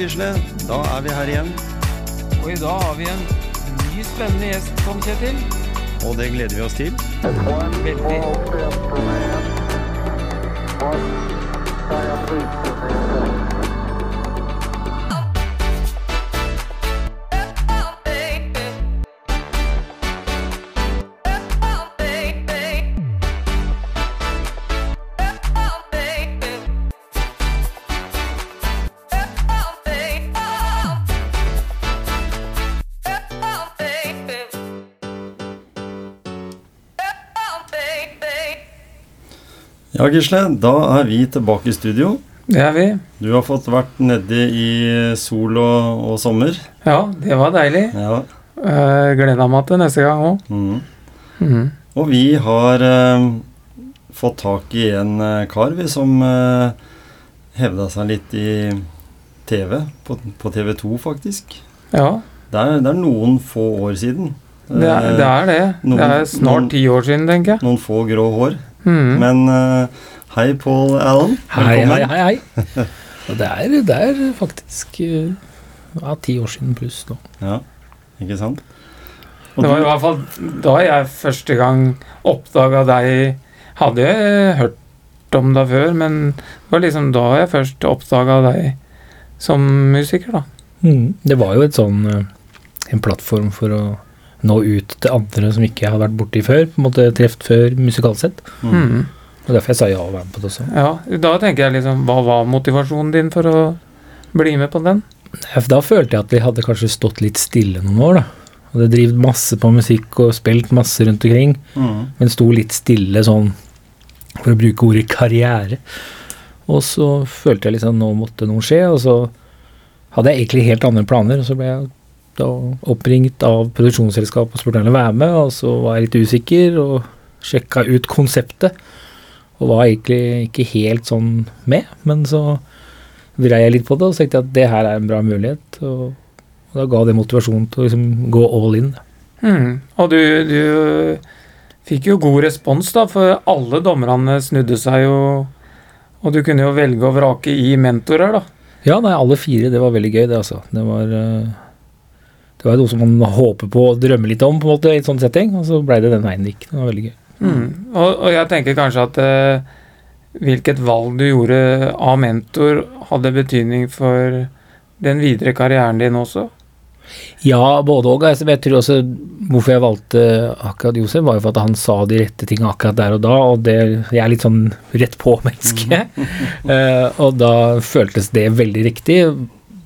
Gisle, da er vi her igjen, Og i dag har vi en ny spennende gjest, Tom Kjetil. og det gleder vi oss til. Veldig. Ja, Gisle, da er vi tilbake i studio. Det er vi. Du har fått vært nedi i sol og, og sommer. Ja, det var deilig. Ja. Uh, Gleda meg til neste gang òg. mhm. Og vi har uh, fått tak i en uh, kar, vi, som uh, hevda seg litt i TV. På, på TV 2, faktisk. Ja, Det er, det er noen få år siden. det er det. Er det. noen- det er snart ti år siden, tenker jeg. Noen få grå hår. Mhm. Men uh, hei, Paul Allen. Hei, hei, hei. hei. Og det er, det er faktisk eh, ja, ti år siden pluss nå. Ja, ikke sant? Og Det var i hvert fall da jeg første gang oppdaga deg Hadde jeg hørt om deg før, men det var liksom da jeg først oppdaga deg som musiker, da. Mm. Det var jo et sånn eh, en plattform for å nå ut til andre som ikke har vært borti før. på en måte Truffet før musikalsk sett. mm. Mhm. Og derfor jeg sa ja og var med på det også. Ja, da tenker jeg liksom Hva var motivasjonen din for å bli med på den? Da følte jeg at vi hadde kanskje stått litt stille noen år. da. Hadde det drevet masse på musikk og spilt masse rundt omkring, Mm. men sto litt stille sånn, for å bruke ordet karriere. Og så følte jeg liksom nå måtte noe skje, og så hadde jeg egentlig helt andre planer. Og så ble jeg da oppringt av produksjonsselskapet og spurt om jeg ville være med, og så var jeg litt usikker og sjekka ut konseptet. Og var egentlig ikke helt sånn med, men så vrei jeg litt på det og så tenkte jeg at det her er en bra mulighet. Og, og da ga det motivasjon til å liksom gå all in. Mm. Og du, du fikk jo god respons, da, for alle dommerne snudde seg jo Og du kunne jo velge og vrake i mentorer, da. Ja, nei, alle fire, det var veldig gøy, det altså. Det var, eh, det var noe som man håper på og drømmer litt om, på en måte, i en sånn setting, og så blei det den veien det gikk. Det var veldig gøy. Mm. Og, og jeg tenker kanskje at eh, hvilket valg du gjorde av mentor, hadde betydning for den videre karrieren din også. Ja, både. Altså, jeg tror også hvorfor jeg valgte akkurat Josef, var jo for at han sa de rette tingene akkurat der og da, og det, jeg er litt sånn rett på-menneske. uh, og da føltes det veldig riktig.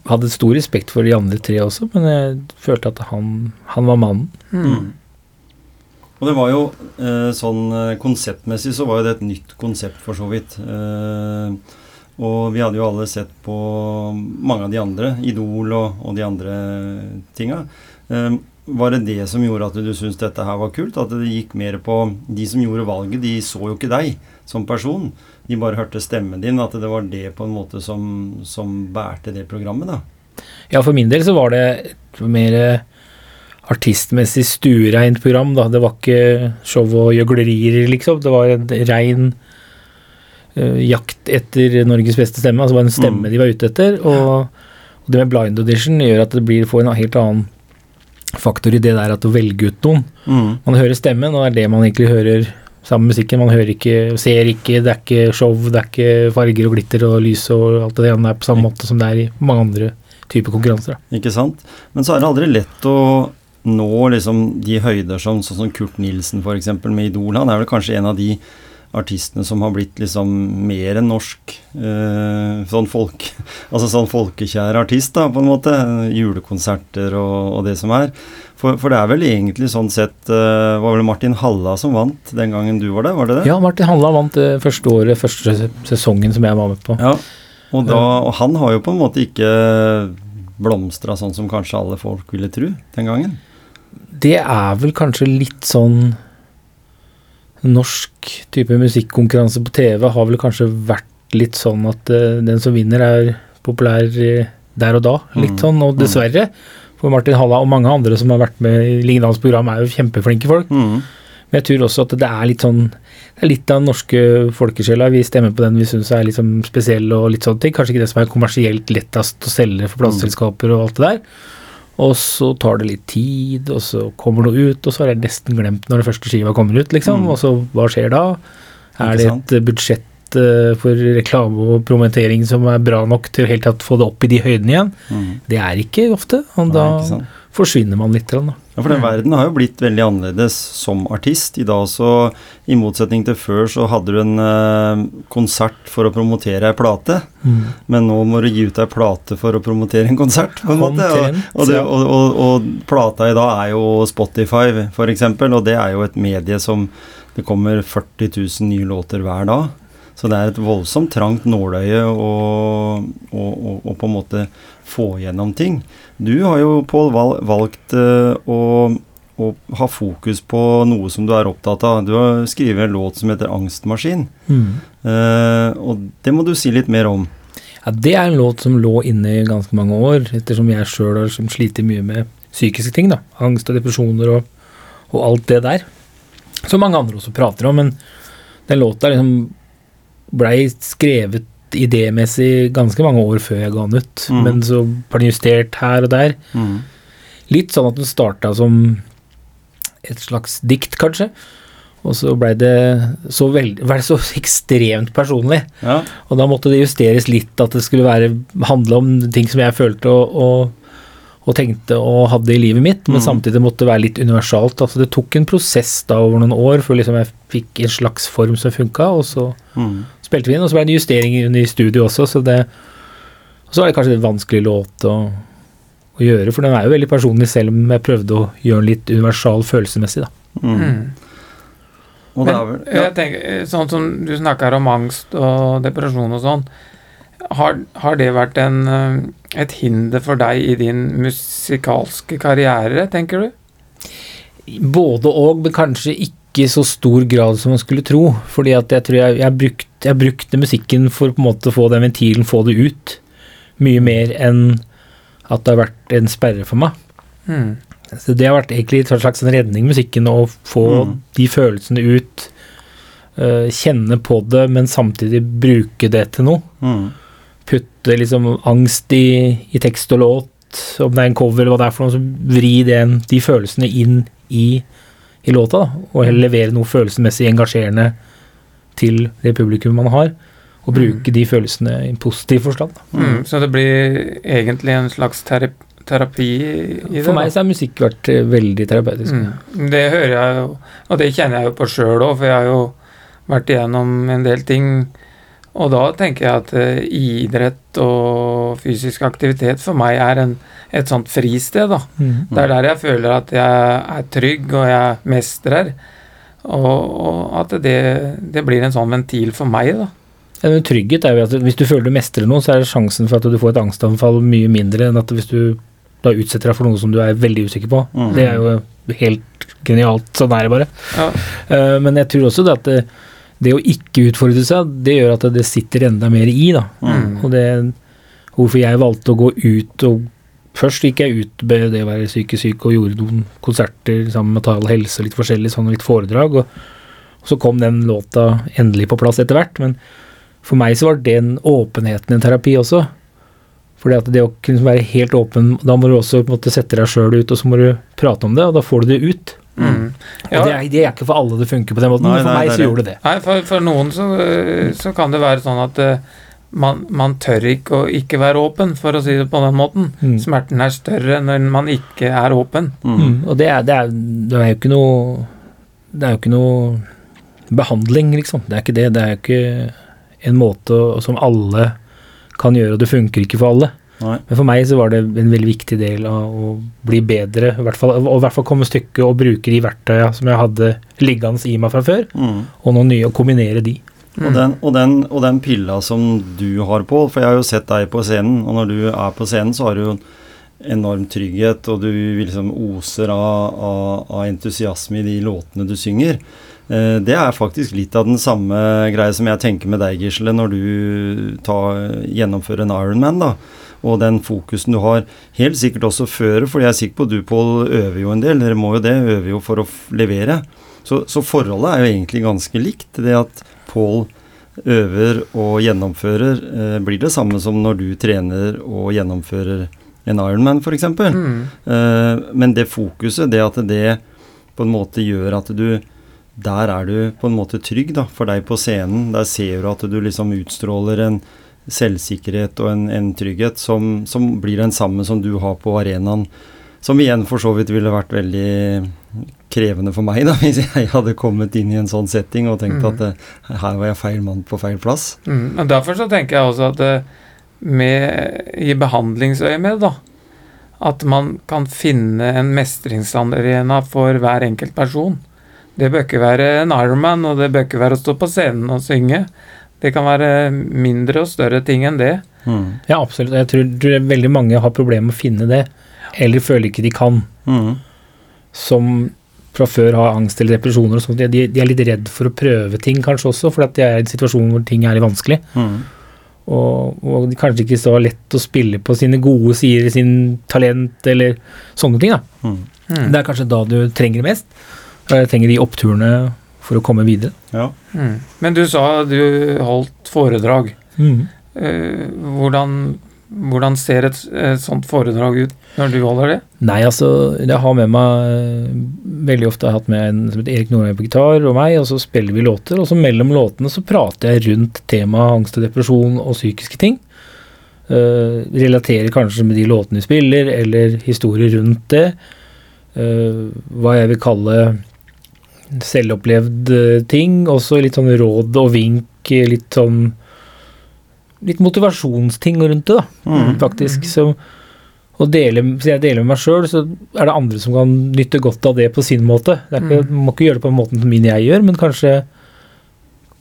Hadde stor respekt for de andre tre også, men jeg følte at han, han var mannen. Mm. Og det var jo eh, sånn eh, konseptmessig så var jo det et nytt konsept for så vidt. Eh, og vi hadde jo alle sett på mange av de andre, Idol og, og de andre tinga. Eh, var det det som gjorde at du syntes dette her var kult? At det gikk mer på De som gjorde valget, de så jo ikke deg som person. De bare hørte stemmen din. At det var det på en måte som, som bærte det programmet, da. Ja, for min del så var det et mer artistmessig stuereint program, da. Det var ikke show og gjøglerier, liksom. Det var en rein uh, jakt etter Norges beste stemme. Altså det var en stemme Mm. de var ute etter. Og, og det med blind audition gjør at det blir, får en helt annen faktor i det der at å velge ut noen. Mm. Man hører stemmen, og det er det man egentlig hører sammen med musikken. Man hører ikke, ser ikke, det er ikke show, det er ikke farger og glitter og lys og alt det der. Er på samme måte som det er i mange andre typer konkurranser. Da. Ikke sant? Men så er det aldri lett å nå liksom de høyder som sånn som Kurt Nilsen f.eks. med Idol. Han er vel kanskje en av de artistene som har blitt liksom mer enn norsk eh, sånn folk Altså sånn folkekjær artist, da, på en måte. Julekonserter og, og det som er. For, for det er vel egentlig sånn sett eh, Var vel Martin Halla som vant den gangen du var der, var det det? Ja, Martin Halla vant det første året, første sesongen som jeg var med på. Ja, og, da, og han har jo på en måte ikke blomstra sånn som kanskje alle folk ville tro den gangen. Det er vel kanskje litt sånn Norsk type musikkonkurranse på TV har vel kanskje vært litt sånn at eh, den som vinner, er populær eh, der og da. Litt Mm. sånn, og dessverre. For Martin Halla og mange andre som har vært med i lignende program, er jo kjempeflinke folk. Mm. Men jeg tror også at det er litt sånn Det er litt av den norske folkesjela. Vi stemmer på den vi syns er liksom spesiell og litt sånne ting. Kanskje ikke det som er kommersielt lettest å selge for plateselskaper og alt det der. Og så tar det litt tid, og så kommer noe ut, og så har jeg nesten glemt når det første skiva kommer ut, liksom. Mm. Og så hva skjer da? Er det et budsjett uh, for reklame og promotering som er bra nok til helt tatt få det opp i de høydene igjen? Mm. Det er ikke ofte, og Nei, da sant? Forsvinner man litt. Da. Ja, for den verden har jo blitt veldig annerledes som artist. I dag så, i motsetning til før, så hadde du en eh, konsert for å promotere ei plate. Men nå må du gi ut ei plate for å promotere en konsert, på en måte. Og, og, det, og, og, og plata i dag er jo Spotify, for eksempel, og det er jo et medie som Det kommer 40 000 nye låter hver dag. Så det er et voldsomt trangt nåløye å, å, å, å på en måte få gjennom ting. Du har jo, Pål, valgt eh, å, å ha fokus på noe som du er opptatt av. Du har skrevet en låt som heter 'Angstmaskin'. Mm. Eh, og det må du si litt mer om. Ja, Det er en låt som lå inne i ganske mange år, ettersom jeg sjøl har liksom slitt mye med psykiske ting. da, Angst og depresjoner og, og alt det der. Som mange andre også prater om, men den låta liksom blei skrevet idémessig ganske mange år før jeg ga den ut. Mm. Men så ble den justert her og der. Litt sånn at den starta som et slags dikt, kanskje. Og så blei det så, det så ekstremt personlig. Ja. Og da måtte det justeres litt, at det skulle være, handle om ting som jeg følte og, og, og tenkte og hadde i livet mitt, men mm. samtidig måtte det være litt universalt. Altså det tok en prosess da over noen år før liksom jeg fikk en slags form som funka, og så Mm. Spilte vi inn, og så ble det en justering i studio også, så det Og så var det kanskje en vanskelig låt å, å gjøre, for den er jo veldig personlig, selv om jeg prøvde å gjøre den litt universal følelsesmessig, da. Mm. Mm. Men vel ja. jeg tenker, sånn som du snakker om angst og depresjon og sånn, har, har det vært en, eh, et hinder for deg i din musikalske karriere, tenker du? Både og, men kanskje ikke i så stor grad som man skulle tro. Fordi at jeg tror jeg, jeg, brukt, jeg brukte musikken for på en måte å få den ventilen, få det ut. Mye mer enn at det har vært en sperre for meg. Mm. Så det har vært egentlig en slags en redning, musikken, å få Mm. de følelsene ut. øh, kjenne på det, men samtidig bruke det til noe. Mm. Putte liksom angst i, i tekst og låt, om det er en cover eller hva det er for noe, så vri den, de følelsene inn i, i låta, da, og levere noe følelsesmessig engasjerende til det publikum man har, og bruke de følelsene i en positiv forstand. Da. Mm. Så det blir egentlig en slags terapi, terapi i det? For meg så har musikk vært eh, veldig terapeutisk. Mm. Det hører jeg jo, og det kjenner jeg jo på sjøl òg, for jeg har jo vært igjennom en del ting. Og da tenker jeg at eh, idrett og fysisk aktivitet for meg er en, et sånt fristed, da. Mm. Det er der jeg føler at jeg er trygg, og jeg mestrer. Og, og at det, det blir en sånn ventil for meg, da. Ja, men trygghet er jo at hvis du føler du mestrer noe, så er sjansen for at du får et angstanfall mye mindre enn at hvis du da utsetter deg for noe som du er veldig usikker på. Mm. Det er jo helt genialt. Sånn er det bare. Ja. Eh, men jeg tror også det at det, det å ikke utfordre seg, det gjør at det sitter enda mer i, da. Mm. Og det Hvorfor jeg valgte å gå ut og Først gikk jeg ut med det å være psykisk syk og gjorde noen konserter sammen med Mental Helse og litt forskjellig, sånn litt foredrag. Og, og så kom den låta endelig på plass etter hvert. Men for meg så var den åpenheten en terapi også. Fordi at det å kunne være helt åpen, da må du også på en måte sette deg sjøl ut, og så må du prate om det, og da får du det ut. Mm. Og det, er, det er ikke for alle det funker på den måten, Nei, men for nei, meg så det. gjorde det det. Nei, for, for noen så, så kan det være sånn at eh, man, man tør ikke å ikke være åpen, for å si det på den måten. Mm. Smerten er større når man ikke er åpen. Mm. Mm. Og det er, det, er, det er jo ikke noe Det er jo ikke noe behandling, liksom. Det er ikke det. Det er jo ikke en måte som alle kan gjøre, og det funker ikke for alle. Nei. Men for meg så var det en veldig viktig del av å bli bedre, i hvert fall, og i hvert fall komme stykket og bruke de verktøya som jeg hadde liggende i meg fra før, Mm. og noen nye, og kombinere de. Mm. Og, den, og, den, og den pilla som du har på, for jeg har jo sett deg på scenen, og når du er på scenen, så har du jo enorm trygghet, og du liksom oser av, av, av entusiasme i de låtene du synger. Eh, det er faktisk litt av den samme greia som jeg tenker med deg, Gisle, når du tar, gjennomfører en Ironman, da. Og den fokusen du har, helt sikkert også føre, for jeg er sikker på at du, Pål, øver jo en del. Dere må jo det, øver jo for å levere. Så, så forholdet er jo egentlig ganske likt. Det at Pål øver og gjennomfører, eh, blir det samme som når du trener og gjennomfører en Ironman, f.eks. Mm. Eh, men det fokuset, det at det på en måte gjør at du Der er du på en måte trygg, da, for deg på scenen. Der ser du at du liksom utstråler en selvsikkerhet og en, en trygghet som, som blir den samme som du har på arenaen. Som igjen for så vidt ville vært veldig krevende for meg, da, hvis jeg hadde kommet inn i en sånn setting og tenkt mm. at eh, her var jeg feil mann på feil plass. Mm. Og Derfor så tenker jeg også at det, med, i behandlingsøyemed, da, at man kan finne en mestringsarena for hver enkelt person. Det bør ikke være en Ironman, og det bør ikke være å stå på scenen og synge. Det kan være mindre og større ting enn det. Mm. Ja, absolutt. Jeg tror, tror veldig mange har problemer med å finne det, eller føler ikke de kan. Mm. Som fra før har angst eller depresjoner og sånt. De, de er litt redd for å prøve ting kanskje også, fordi at de er i en situasjon hvor ting er litt vanskelig. Mm. Og, og de kanskje ikke så lett å spille på sine gode sider, sin talent eller sånne ting. da. Mm. Mm. Det er kanskje da du trenger det mest. Jeg trenger de oppturene for å komme videre. Ja. Mm. Men du sa du holdt foredrag. Uh, hvordan, hvordan ser et, et sånt foredrag ut når du holder det? Nei, altså, jeg har med meg eh, Veldig ofte har jeg hatt med en som heter Erik Nordheim på gitar, og meg, og så spiller vi låter. Og så mellom låtene så prater jeg rundt temaet angst og depresjon og psykiske ting. Uh, relaterer kanskje med de låtene vi spiller, eller historier rundt det. Uh, hva jeg vil kalle selvopplevd ting. Også litt sånn råd og vink, litt sånn Litt motivasjonsting rundt det, da Mm. faktisk. Så, og dele, hvis jeg deler med meg sjøl, så er det andre som kan nytte godt av det på sin måte. Det er ikke, Mm. Må ikke gjøre det på den måten som min jeg gjør, men kanskje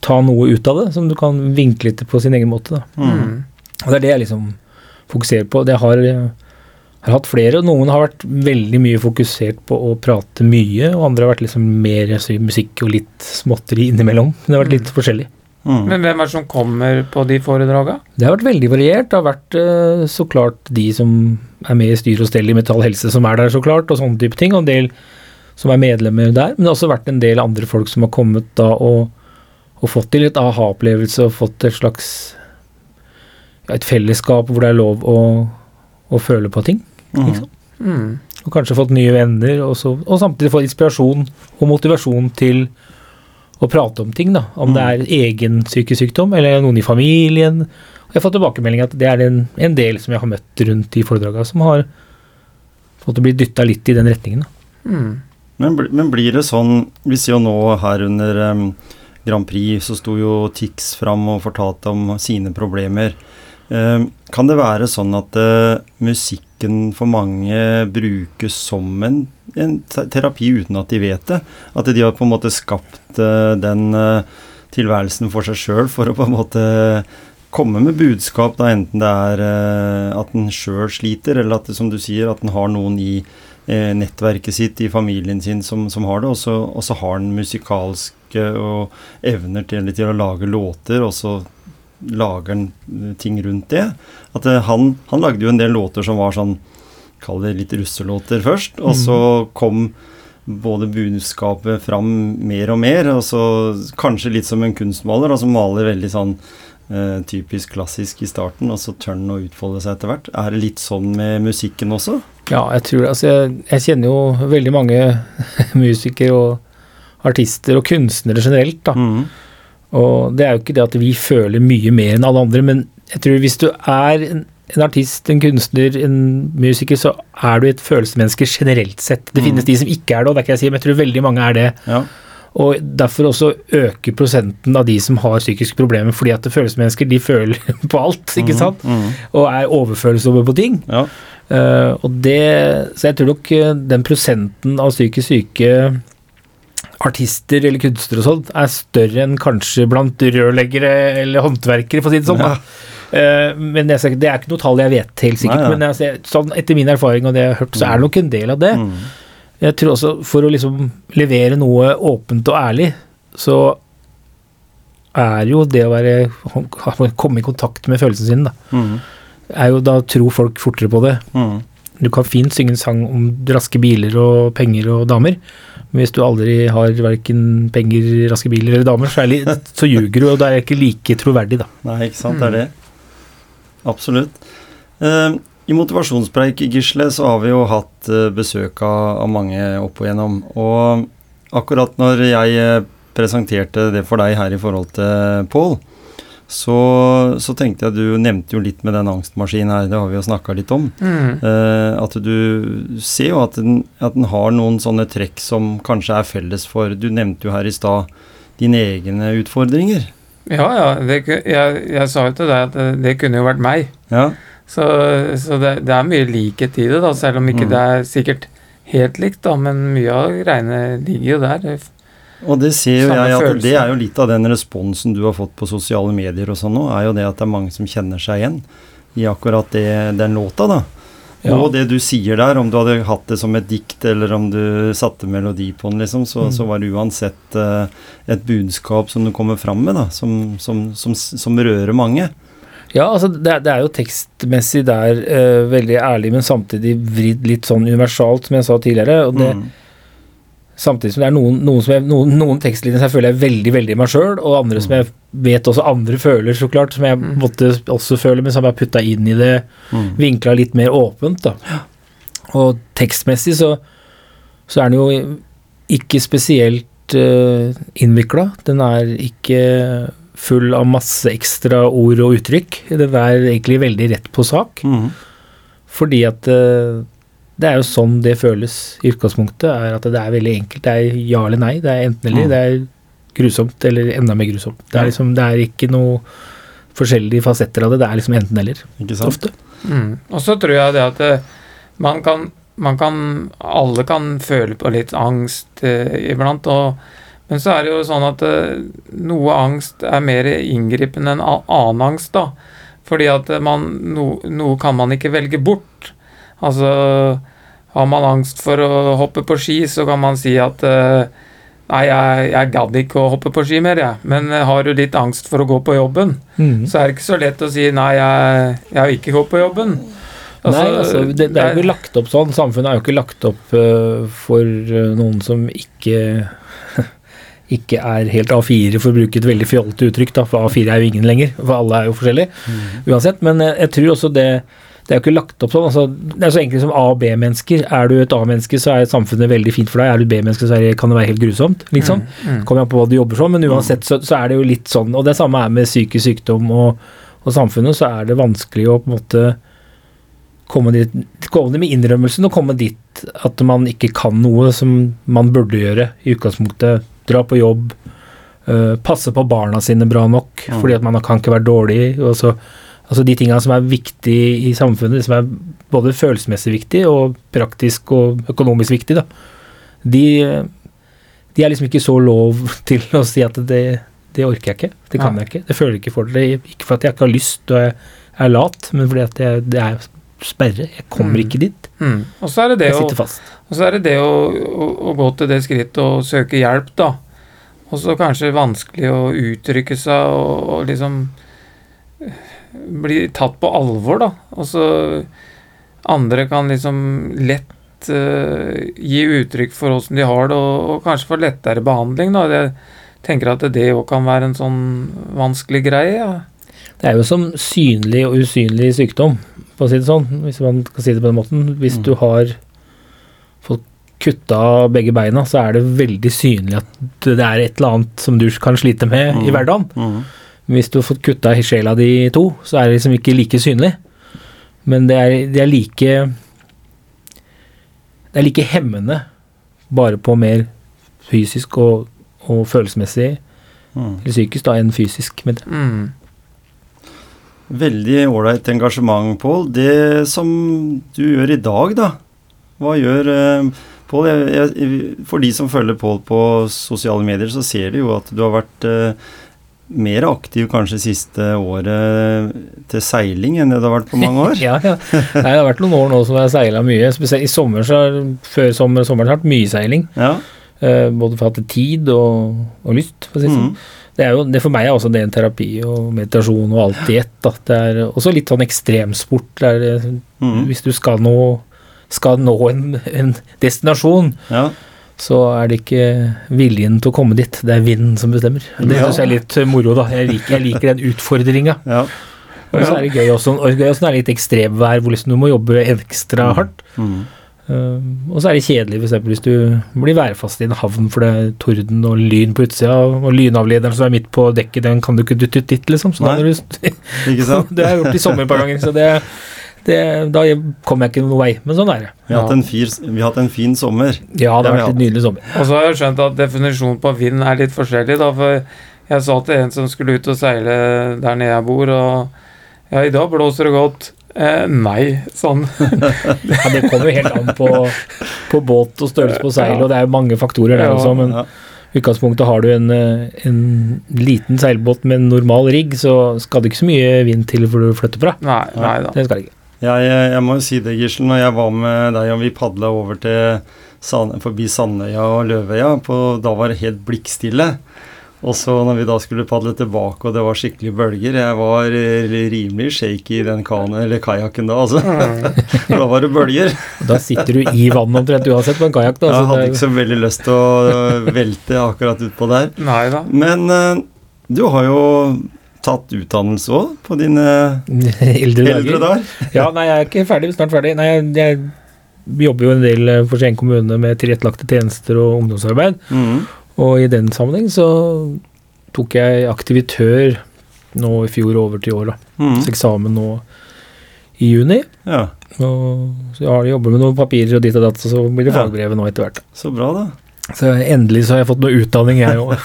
ta noe ut av det, som du kan vinkle litt på sin egen måte. Da. Mm. Og Det er det jeg liksom fokuserer på. Det har, jeg har hatt flere, og noen har vært veldig mye fokusert på å prate mye, og andre har vært liksom mer så musikk og litt småtteri innimellom. Det har vært litt forskjellig. Mm. Men hvem er det som kommer på de foredraga? Det har vært veldig variert. Det har vært eh, så klart de som er med i styr og stell i Metall Helse som er der, så klart, og sånne type ting. Og en del som er medlemmer der. Men det har også vært en del andre folk som har kommet da og, og fått til et aha-opplevelse og fått et slags ja, et fellesskap hvor det er lov å, å føle på ting. Mm. Liksom. Mm. Og kanskje fått nye venner, og, så, og samtidig få inspirasjon og motivasjon til å prate om ting. da, Om det er egen psykisk sykdom eller noen i familien. Jeg har fått tilbakemelding at det er en, en del som jeg har møtt rundt i foredraga, som har fått å bli dytta litt i den retningen. da. Mm. Men, men blir det sånn Vi ser jo nå her under um, Grand Prix så sto jo Tix fram og fortalte om sine problemer. Em, kan det være sånn at eh, musikken for mange brukes som en, en terapi uten at de vet det? At de har på en måte skapt eh, den eh, tilværelsen for seg sjøl for å på en måte komme med budskap, da enten det er eh, at en sjøl sliter, eller at det, som du sier, at en har noen i eh, nettverket sitt, i familien sin, som, som har det, og så, har en musikalske og evner til, til å lage låter, og så lager han eh, ting rundt det. At eh, han, han lagde jo en del låter som var sånn, kall det litt russelåter først, og så kom både budskapet fram mer og mer, og så kanskje litt som en kunstmaler, altså som maler veldig sånn eh, typisk klassisk i starten, og så tør den å utfolde seg etter hvert. Er det litt sånn med musikken også? Ja, jeg tror altså jeg, jeg kjenner jo veldig mange musikere og artister og kunstnere generelt, da. Mhm. Og det er jo ikke det at vi føler mye mer enn alle andre, men jeg tror hvis du er en, en artist, en kunstner, en musiker, så er du et følelsesmenneske generelt sett. Det Mm. finnes de som ikke er det, og det er ikke jeg sier, men jeg tror veldig mange er det. Ja. Og derfor også øker prosenten av de som har psykiske problemer, fordi at følelsesmennesker de føler på alt, ikke sant? Mm. Og er overfølsomme på ting. Ja. Uh, og det, så jeg tror nok eh, den prosenten av psykisk syke artister eller kunstnere og sånt er større enn kanskje blant rørleggere eller håndverkere, for å si det sånn. Ja. Eh, men jeg, skal det er ikke noe tall jeg vet helt sikkert, Nei, nei. men jeg, sånn, etter min erfaring og det jeg har hørt, så er det nok en del av det. Mm. Jeg tror også for å liksom levere noe åpent og ærlig, så er jo det å være komme i kontakt med følelsene sine, da. Mm. Er jo da tror folk fortere på det. Mm. Du kan fint synge en sang om raske biler og penger og damer, hvis du aldri har verken penger, raske biler eller damer, så, er litt, så ljuger du, og da er jeg ikke like troverdig, da. Nei, ikke sant. Det er det. Absolutt. Uh, I motivasjonspreik, Gisle, så har vi jo hatt uh, besøk av, av mange opp og gjennom. Og akkurat når jeg eh, presenterte det for deg her i forhold til Pål, så, så tenkte jeg du nevnte jo litt med den angstmaskinen her, det har vi jo snakka litt om. Mm. Eh, at du ser jo at den, at den har noen sånne trekk som kanskje er felles for Du nevnte jo her i stad dine egne utfordringer. Ja, ja. Det, jeg, jeg sa jo til deg at det, det kunne jo vært meg. Ja. Så, så det, det er mye likhet i det, da, selv om ikke Mm. det er sikkert helt likt, da, men mye av greiene ligger jo der. Og det ser jo jeg at det er jo litt av den responsen du har fått på sosiale medier og sånn nå, er jo det at det er mange som kjenner seg igjen i akkurat det, den låta, da. Ja. Og det du sier der, om du hadde hatt det som et dikt, eller om du satte melodi på den, liksom, så, Mm. så var det uansett uh, et budskap som du kommer fram med, da, som, som, som, som rører mange. Ja, altså det, det er jo tekstmessig der uh, veldig ærlig, men samtidig vridd litt sånn universalt, som jeg sa tidligere. og det Mm. Samtidig som det er noen, noen, som jeg, noen, noen tekstlinjer som jeg føler er veldig veldig meg sjøl, og andre som jeg vet også andre føler, så klart, som jeg Mm. måtte også føle, men som jeg har putta inn i det, Mm. vinkla litt mer åpent. da. Og tekstmessig så, så er den jo ikke spesielt uh, innvikla. Den er ikke full av masse ekstra ord og uttrykk. Den er egentlig veldig rett på sak, Mm. fordi at eh, det er jo sånn det føles i utgangspunktet, er at det er veldig enkelt. Det er ja eller nei, det er enten eller. Mm. Det er grusomt eller enda mer grusomt. Det er liksom, det er ikke noe forskjellige fasetter av det, det er liksom enten eller, Ikke sant? ofte. Mm. Og så tror jeg det at eh, man kan, man kan Alle kan føle på litt angst eh, iblant, og, men så er det jo sånn at eh, noe angst er mer inngripende enn annen angst, da. Fordi at eh, man, no, noe kan man ikke velge bort. Altså har man angst for å hoppe på ski, så kan man si at eh, Nei, jeg, jeg gadd ikke å hoppe på ski mer, jeg. Men eh, har du litt angst for å gå på jobben, mm. så er det ikke så lett å si nei, jeg, jeg vil ikke gå på jobben. Nei, altså, det, det er jo ikke lagt opp sånn. Samfunnet er jo ikke lagt opp uh, for noen som ikke ikke er helt A4, for å bruke et veldig fjollete uttrykk, da, for A4 er jo ingen lenger, for alle er jo forskjellige uansett. Men jeg, jeg tror også det det er jo ikke lagt opp sånn. altså Det er så enkelt som A- og B-mennesker. Er du et A-menneske, så er samfunnet veldig fint for deg. Er du et B-menneske, så det, kan det være helt grusomt. liksom. Mm, Kommer an på hva du jobber som, men uansett så, så er det jo litt sånn. Og det samme er med psykisk sykdom og, og samfunnet, så er det vanskelig å på en måte komme dit, komme med innrømmelsen og komme dit at man ikke kan noe som man burde gjøre i utgangspunktet. Dra på jobb, øh, passe på barna sine bra nok, Mm. fordi at man kan ikke være dårlig. Og så, altså de tinga som er viktige i samfunnet, som er både følelsesmessig viktig og praktisk og økonomisk viktig, da. De, de er liksom ikke så lov til å si at det, det orker jeg ikke. Det kan Nei. jeg ikke. Det føler jeg ikke for det. Ikke for at jeg ikke har lyst og jeg er lat, men fordi at jeg, det er sperre. Jeg kommer Mm. ikke dit. Mm. Og så er det det, å, fast. og så er det, det å, å, å gå til det skrittet og søke hjelp, da. Og så kanskje vanskelig å uttrykke seg og, og liksom eh, bli tatt på alvor, da. Og så andre kan liksom lett uh, gi uttrykk for åssen de har det, og, og kanskje få lettere behandling, da. Jeg tenker at det òg kan være en sånn vanskelig greie. Ja. Det er jo som synlig og usynlig sykdom, for å si det sånn, hvis man kan si det på den måten. Hvis Mm. du har fått kutta begge beina, så er det veldig synlig at det er et eller annet som du kan slite med i Mm. hverdagen. Mm. Men hvis du har fått kutta sjela di i to, så er det liksom ikke like synlig. Men det er, det er like Det er like hemmende, bare på mer fysisk og, og følelsesmessig, Mm. eller psykisk, da, enn fysisk. Med det. Mm. Veldig ålreit engasjement, Pål. Det som du gjør i dag, da. Hva gjør eh, Pål? For de som følger Pål på sosiale medier, så ser de jo at du har vært eh, mer aktiv kanskje siste året til seiling enn det det har vært på mange år. ja, ja. Nei, det har vært noen år nå som jeg har seila mye. Spesielt i sommer, så har, før sommer, sommeren har det vært mye seiling. Ja. Eh, både for at det er tid og, og lyst, for sånn. Mm. Det, er jo, det for meg er også det en terapi og meditasjon og alt i ett. Det er også litt sånn ekstremsport. Der, Mm. Hvis du skal nå, skal nå en, en destinasjon, ja. Så er det ikke viljen til å komme dit, det er vinden som bestemmer. Det Ja. synes jeg er litt moro, da. Jeg liker, jeg liker den utfordringa. Ja. Og så er det gøy også, og gøy også når det er litt ekstremvær, hvor liksom du må jobbe ekstra hardt. Mm. Uh, og så er det kjedelig for eksempel hvis du blir værfast i en havn for det er torden og lyn på utsida, og lynavlederen som er midt på dekket, den kan du ikke dytte ut dit, liksom. Så Nei. når du, Ikke sant? det har jeg gjort i sommer et par ganger, så det, det, da kom jeg ikke noen vei. Men sånn er det. Vi har en, fyr, vi har hatt en fin sommer. Ja, det har vært en nydelig sommer. Og så har jeg skjønt at definisjonen på vind er litt forskjellig, da. For jeg sa til en som skulle ut og seile der nede jeg bor, og ja, i dag blåser det godt. Eh, nei, sånn. Ja, det kommer jo helt an på, på båt og størrelse på seil, og det er jo mange faktorer der Ja. også. Men Ja. i utgangspunktet har du en, eh, en liten seilbåt med en normal rigg, så skal det ikke så mye vind til for du flytter fra. Nei, nei da. Det skal det ikke. Jeg, jeg må jo si det, Gisle, når jeg var med deg og vi padla over til forbi Sandøya og Løvøya, på, da var det helt blikkstille. Og så når vi da skulle padle tilbake og det var skikkelig bølger Jeg var eh, rimelig shaky i den kajakken da, altså. For da var det bølger. Da sitter du i vannet omtrent uansett på en kajakk. da, Jeg hadde ikke så veldig lyst til å velte akkurat utpå der. Nei da. Men eh, du har jo tatt utdannelse òg på dine eldre eldre dager. Ja, nei, jeg er ikke ferdig, snart ferdig. Nei, jeg, jobber jo en del eh, for Skien kommune med tilrettelagte tjenester og ungdomsarbeid. Mm. Og i den sammenheng så tok jeg aktivitør nå i fjor over til i år, da. Mm. Så eksamen nå i juni. Ja, Og så jeg har jobber med noen papirer og ditt og datt, og så blir det fagbrevet nå etter hvert. så bra, da. Så endelig så har jeg fått noe utdanning, jeg òg.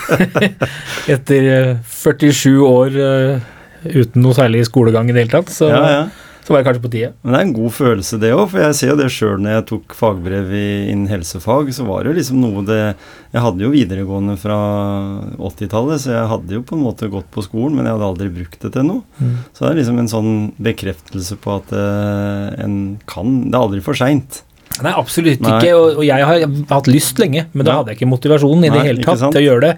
Etter eh, 47 år eh, uten noe særlig skolegang i det hele tatt, så, Ja, ja. så var jeg kanskje på tide. Men det er en god følelse, det òg. For jeg ser jo det sjøl når jeg tok fagbrev i, innen helsefag, så var det jo liksom noe det Jeg hadde jo videregående fra 80-tallet, så jeg hadde jo på en måte gått på skolen, men jeg hadde aldri brukt det til noe. Mm. Så det er liksom en sånn bekreftelse på at eh, en kan Det er aldri for seint. Nei, absolutt Nei. ikke. Og, og jeg har hatt lyst lenge, men da Ja. hadde jeg ikke motivasjonen i det hele tatt til å gjøre det.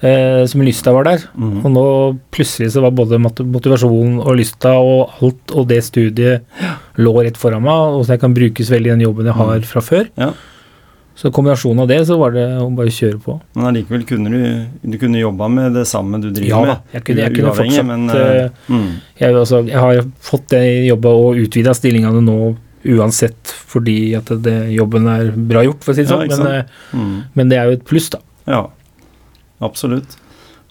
Eh, som lysta var der. Mm. Og nå plutselig så var både motivasjonen og lysta og alt og det studiet lå rett foran meg, og så jeg kan brukes veldig i den jobben jeg har fra før. Ja. Så kombinasjonen av det, så var det å bare kjøre på. Men allikevel kunne du Du kunne jobba med det samme du driver Ja med? med. jeg kunne- jeg kunne fortsatt, men, uh, mm. Jeg, altså, jeg har fått det jobba og utvida stillingene nå uansett fordi at det, jobben er bra gjort, for å si det sånn. Ja, men, eh, Mm. men det er jo et pluss, da. Ja, absolutt.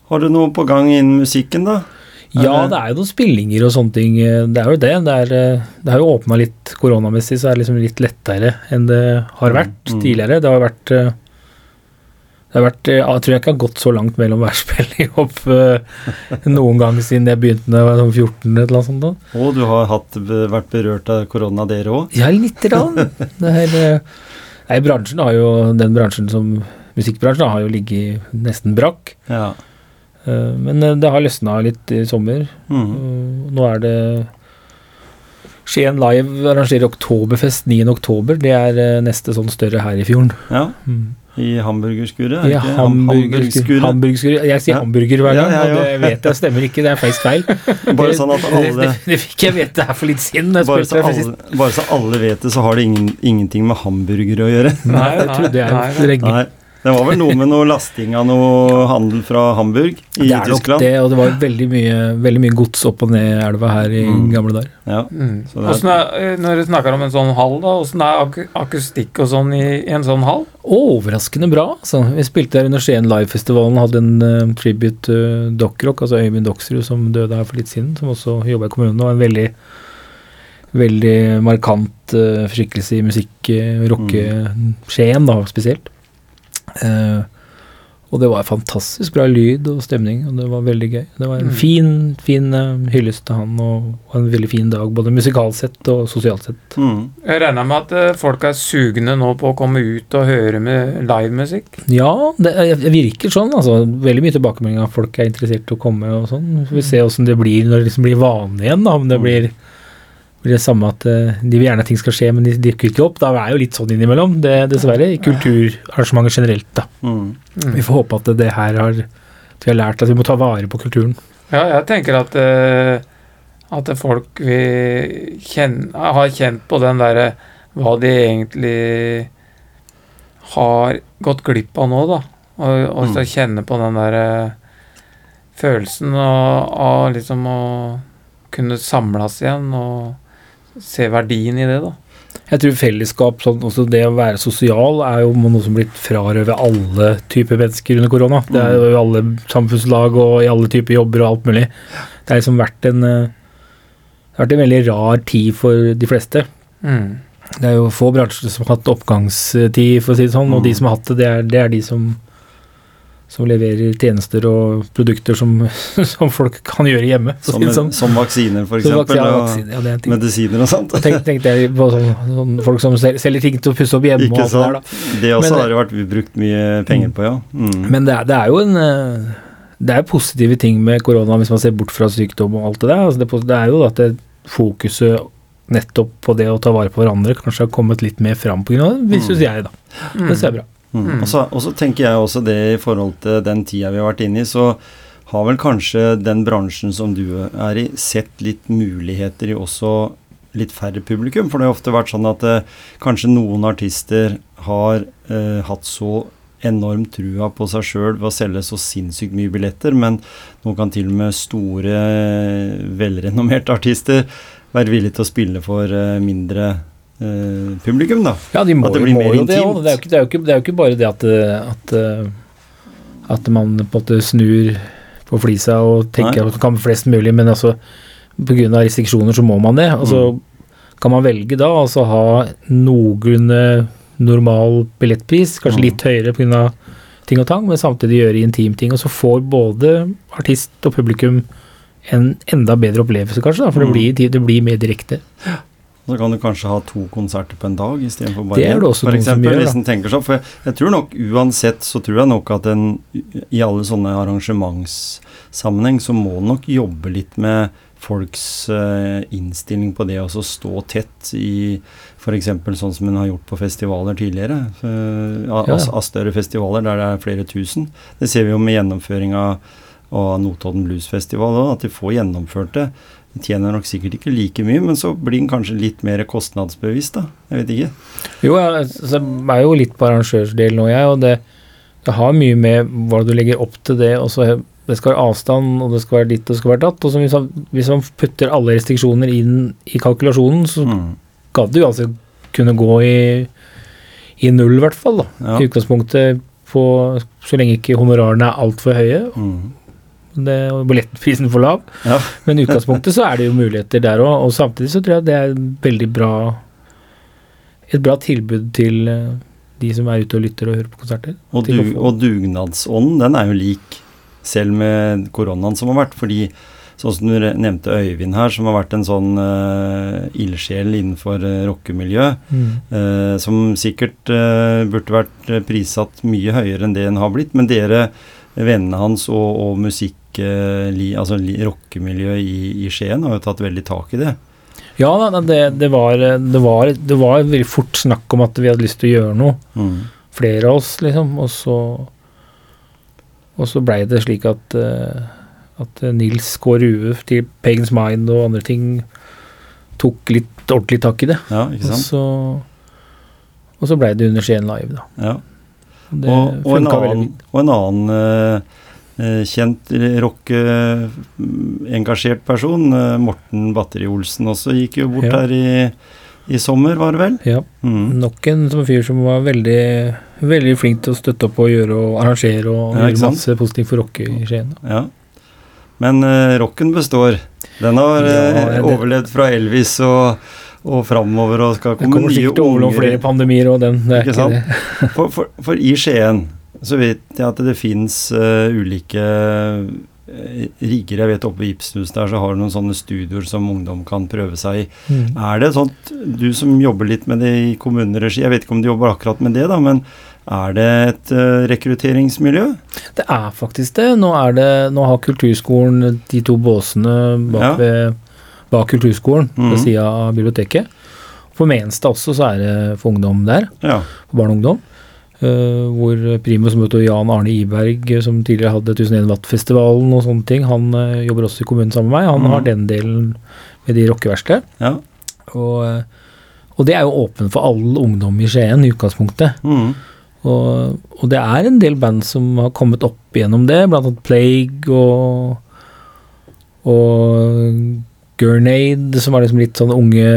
Har du noe på gang innen musikken, da? Ja, det- er jo noen spillinger og sånne ting. Det er jo det. Det, er, eh, det har jo åpna litt koronamessig, så er det liksom litt lettere enn det har vært Mm. tidligere. Det har vært eh, det har vært, eh, Jeg tror jeg ikke har gått så langt mellom hver i hopp noen gang siden jeg begynte da jeg var sånn 14 eller noe sånt. Da. Og du har hatt, vært berørt av korona, dere òg? Ja, lite grann. Eh, nei, bransjen har jo, den bransjen som Musikkbransjen har jo ligget nesten brakk. Ja. Eh, Men eh, det har løsna litt i sommer. Mm. Nå er det Skien Live arrangerer Oktoberfest 9. oktober. Det er neste sånn større her i fjorden. ja. Mm. I hamburgerskuret? I det Ja, ikke? Ham- hamburgerskur. hamburgerskur. Jeg sier Ja. hamburger hver gang, Ja, ja, og det vet jeg stemmer ikke. Det er feil feil. Bare sånn at alle det, det fikk jeg vite her for litt siden. bare så alle, bare så alle vet det, så har det ingen, ingenting med hamburgere å gjøre. Nei, nei, lenge. Nei. Det var vel noe med noe lasting av noe handel fra Hamburg i Det er nok Tyskland. det, og det var veldig mye, veldig mye gods opp og ned elva her i Mm. gamle dager. Ja. Mm. Så det er- eh, når du snakker om en sånn hall, da, åssen er ak akustikk og sånn i, i en sånn hall? Overraskende bra. Altså. Vi spilte her under Skien Live-festivalen, hadde en uh, tribute til Dockrock, altså Øyvind Doksrud, som døde her for litt siden, som også jobba i kommunen, og en veldig veldig markant uh, skikkelse i musikk, uh, rocke-Skien da, spesielt. Eh, og det var fantastisk bra lyd og stemning, og det var veldig gøy. Det var en Mm. fin, fin uh, hyllest til han, og, og en veldig fin dag, både musikalsk sett og sosialt sett. Mm. Jeg regner med at eh, folk er sugne nå på å komme ut og høre med livemusikk? Ja, det, det virker sånn. altså. Veldig mye tilbakemelding av folk er interessert i å komme og sånn. Så vi får se åssen det blir når det liksom blir vanlig igjen. da, Om det Mm. blir, blir det samme at eh, de vil gjerne at ting skal skje, men de dukker ikke opp. Da er jo litt sånn innimellom, det, dessverre. I kulturarrangementer generelt, da. Mm. Vi får håpe at det her har at vi har lært at vi må ta vare på kulturen. Ja, jeg tenker at eh, at folk vil kjenne, har kjent på den derre hva de egentlig har gått glipp av nå, da. Og, og så Mm. kjenne på den der eh, følelsen av, av liksom å kunne samles igjen og se verdien i det, da. Jeg tror fellesskap, sånn, også det å være sosial, er jo noe som blitt frarøvet alle typer mennesker under korona. Det er jo i alle samfunnslag og i alle typer jobber og alt mulig. Det har liksom vært en eh, vært en veldig rar tid for de fleste. Mm. Det er jo få bransjer som har hatt oppgangstid, for å si det sånn, og de Mm. som har hatt det, det er, det er de som som leverer tjenester og produkter som, som folk kan gjøre hjemme. Som, sånn. som vaksiner, vaksine- ja, vaksine, ja, er medisiner og sånt. Tenk, tenkte jeg på sånn, sånn folk som sel- selger ting til å pusse opp hjemme. og Ikke alt det der. Det også Men- har det vært brukt mye penger på, ja. Mm. Men det er, det er jo en eh, Det er positive ting med korona hvis man ser bort fra sykdom og alt det der. Altså det, det er jo at det fokuset nettopp på det å ta vare på hverandre kanskje har kommet litt mer fram pga. det, syns jeg, da. Mm. Det ser bra. Mm. Og, så, og så tenker jeg også det i forhold til den tida vi har vært inne i, så har vel kanskje den bransjen som du er i, sett litt muligheter i også litt færre publikum. For det har ofte vært sånn at eh, kanskje noen artister har eh, hatt så enormt trua på seg sjøl ved å selge så sinnssykt mye billetter, men nå kan til og med store, velrenommerte artister være villige til å spille for eh, mindre eh, publikum, da. Ja, de må, At det blir må mer intimt. det intimt. Det, er jo ikke- det, er jo ikke- det er jo ikke bare det at, eh, at, eh, at man på en måte snur på flisa og tenker Nei. at man kan flest mulig, men altså pga. restriksjoner så må man det. Altså Mm. kan man velge da altså ha noenlunde normal billettpris, kanskje Mm. litt høyere pga. ting og tang, men samtidig gjøre intimting. Og så får både artist og publikum en enda bedre opplevelse, kanskje, da, for det, Mm. blir, det blir mer direkte. Så kan du kanskje ha to konserter på en dag istedenfor bare én. Hvis en tenker seg, for jeg, jeg tror nok uansett så tror jeg nok at en i alle sånne arrangementssammenheng så må en nok jobbe litt med folks uh, innstilling på det å så stå tett i f.eks. sånn som en har gjort på festivaler tidligere. Uh, av, Ja. av- av større festivaler der det er flere tusen. Det ser vi jo med gjennomføringa av, Notodden Bluesfestival òg, at de får gjennomført det. Tjener nok sikkert ikke like mye, men så blir den kanskje litt mer kostnadsbevisst, da. Jeg vet ikke. Jo, jeg altså, er jo litt på arrangørsdelen nå, jeg, og det, det har mye med hva du legger opp til det, og så det skal være avstand, og det skal være ditt, og det skal være datt, og så hvis man, hvis man putter alle restriksjoner inn i kalkulasjonen, så Mm. skal du altså kunne gå i, i null, i hvert fall, da. Ja. I utgangspunktet på, så lenge ikke honorarene er altfor høye, Mm. Det, og billettprisen for lav. Ja. Men i utgangspunktet så er det jo muligheter der òg, og samtidig så tror jeg det er veldig bra et bra tilbud til eh, de som er ute og lytter og hører på konserter. Og, du, og dugnadsånden, den er jo lik selv med koronaen som har vært. Fordi sånn som du nevnte Øyvind her, som har vært en sånn uh, ildsjel innenfor uh, rockemiljøet, eh, som sikkert uh, burde vært eh, prissatt mye høyere enn det en har blitt. Men dere, vennene hans og, og musikk, eh, altså rockemiljøet i, i Skien, har jo tatt veldig tak i det. Ja, det, det, var, det, var, det var veldig fort snakk om at vi hadde lyst til å gjøre noe. Mm. Flere av oss, liksom. Og så, og så blei det slik at, eh, at Nils K. Rue til Pagans Mind og andre ting tok litt ordentlig tak i det. Ja, ikke Og sant? så, og så blei det under Skien Live, da. Ja. Og det Og, og, en annen, og en annen kjent rock-engasjert person, eh, Morten Batteri-Olsen, også gikk jo bort Ja. her i, i sommer, var det vel? Ja. Mm. Nok en som fyr som var veldig, veldig flink til å støtte opp og gjøre og arrangere og Ja, gjøre masse positivt for rocke i Skien. Ja. Men uh, rocken består. Den har Ja, eh, det- overlevd fra Elvis og, og framover og skal komme kommer sikkert til å overleve flere pandemier og den. Det er Ikke ikke, sant? det. For, for, for i Skien så vet jeg at det fins ulike eh, rigger. Jeg vet oppe i Ibsenhus der så har du noen sånne studioer som ungdom kan prøve seg i. Mm. Er det sånt, du som jobber litt med det i kommuneregi, jeg vet ikke om du jobber akkurat med det, da, men er det et eh, rekrutteringsmiljø? Det er faktisk det. Nå, er det. nå har kulturskolen de to båsene bak, Ja. bak kulturskolen mm. på sida av biblioteket. For Menstad også så er det for ungdom der. Ja. for barn og ungdom. Eh, hvor primus møter Jan Arne Iberg, eh, som tidligere hadde 1001 Watt-festivalen og sånne ting. Han uh, jobber også i kommunen sammen med meg. Han mm. har den delen med de rockeverkstedene. ja. Og, og det er jo åpent for all ungdom i Skien i utgangspunktet. Mm. Og, og det er en del band som har kommet opp gjennom det, blant annet Plague og og Gurnade, som er liksom litt sånn unge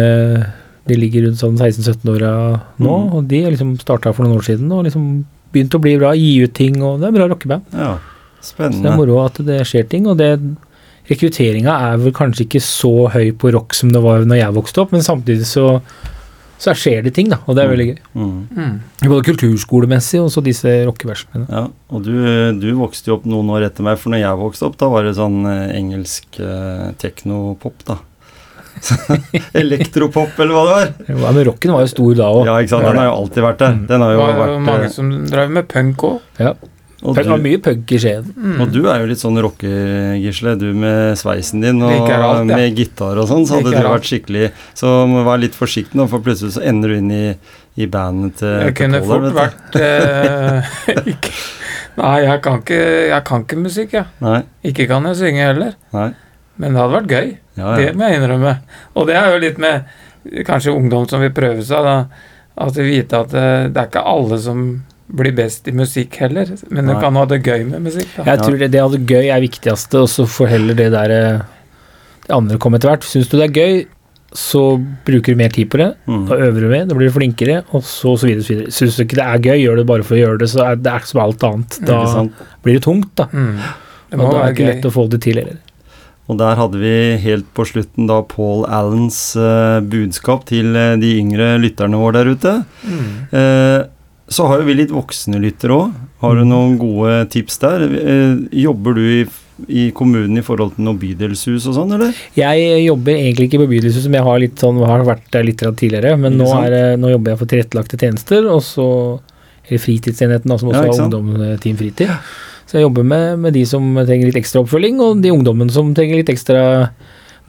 De ligger rundt sånn 16-17-åra nå, Mm. og de har liksom starta for noen år siden og liksom begynt å bli bra, gi ut ting, og det er bra rockeband. Ja, spennende. Så det er moro at det skjer ting, og det rekrutteringa er vel kanskje ikke så høy på rock som det var når jeg vokste opp, men samtidig så, så skjer det ting, da, og det er veldig gøy. Mm. Mm. Både kulturskolemessig og så disse rockeversene. Ja, og du, du vokste jo opp noen år etter meg, for når jeg vokste opp, da var det sånn eh, engelsk eh, teknopop, da. Elektropop, eller hva det var. Ja, men rocken var jo stor da òg. Ja, ikke sant. Den har jo alltid vært der. Mm. Den har Det var jo vært mange eh, som drev med punk òg. Ja. og, Det var mye punk i Skien. Mm. og du er jo litt sånn rockegisle, du med sveisen din og alt, ja. med gitar og sånn, så hadde Liker du vært skikkelig Så må være litt forsiktig nå, for plutselig så ender du inn i, i bandet til Jeg kunne fort vært eh, Nei, jeg kan, ikke, jeg kan ikke musikk, jeg. Ja. Ikke kan jeg synge heller. nei. Men det hadde vært gøy. Ja, Det må jeg innrømme. Og det er jo litt med kanskje ungdom som vil prøve seg, da. At de vite at det, det er ikke alle som blir best i musikk heller. Men du kan ha det gøy med musikk. da. Jeg tror det, det hadde gøy er viktigste, og så får heller det der eh, Det andre komme etter hvert. Syns du det er gøy, så bruker du mer tid på det. Mm. Da øver du mer, da blir du flinkere, og så og så videre. og så videre. Syns du ikke det er gøy, gjør det bare for å gjøre det, så er det er som alt annet. Da blir det tungt, da. Mm. Det Og da er det ikke gøy. lett å få det til heller. Og der hadde vi helt på slutten da Paul Allens eh, budskap til eh, de yngre lytterne våre der ute. Mm. Eh, så har jo vi litt voksne lyttere òg. Har du Mm. noen gode tips der? Eh, jobber du i, i kommunen i forhold til noe bydelshus og sånn, eller? Jeg jobber egentlig ikke på bydelshus, som jeg har, litt sånn, har vært der litt tidligere, men nå, er, nå jobber jeg for tilrettelagte tjenester, og så eller fritidsenheten, da, som også ja, har ungdomsteam ungdom Team Fritid. Så jeg jobber med, med de som trenger litt ekstra oppfølging, og de ungdommene som trenger litt ekstra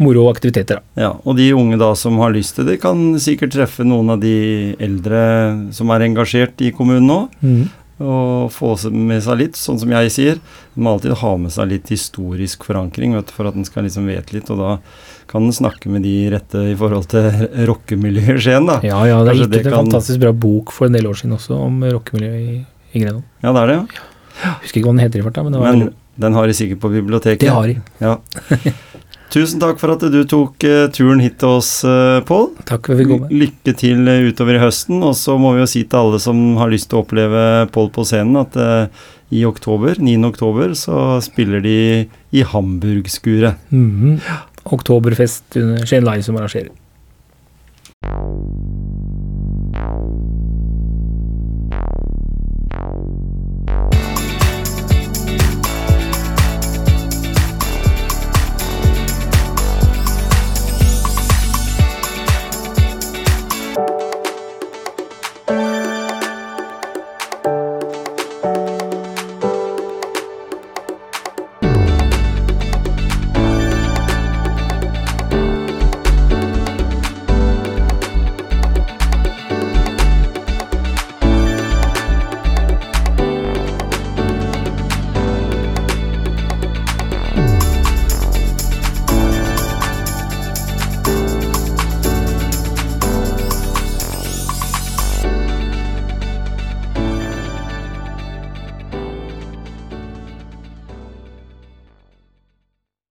moro og aktiviteter. Da. Ja, og de unge da som har lyst til det, kan sikkert treffe noen av de eldre som er engasjert i kommunen nå, og få med seg litt, sånn som jeg sier. Man må alltid ha med seg litt historisk forankring vet for at en skal liksom vite litt, og da kan en snakke med de rette i forhold til rockemiljøet i Skien, da. Ja, ja, det er gitt ut en kan- fantastisk bra bok for en del år siden også, om rockemiljøet i, i Grenland. Ja, det er det, ja. Husker ikke hva den heter i farta, men det var Men den har de sikkert på biblioteket. det har de. Ja. Tusen takk for at du tok eh, turen hit til oss, uh, Pål. Takk for at vi kom. Lykke til eh, utover i høsten. Og så må vi jo si til alle som har lyst til å oppleve Pål på scenen, at eh, i oktober, 9. oktober, så spiller de i Hamburgskuret. Mm -hmm. Oktoberfest under Shane Live som arrangerer.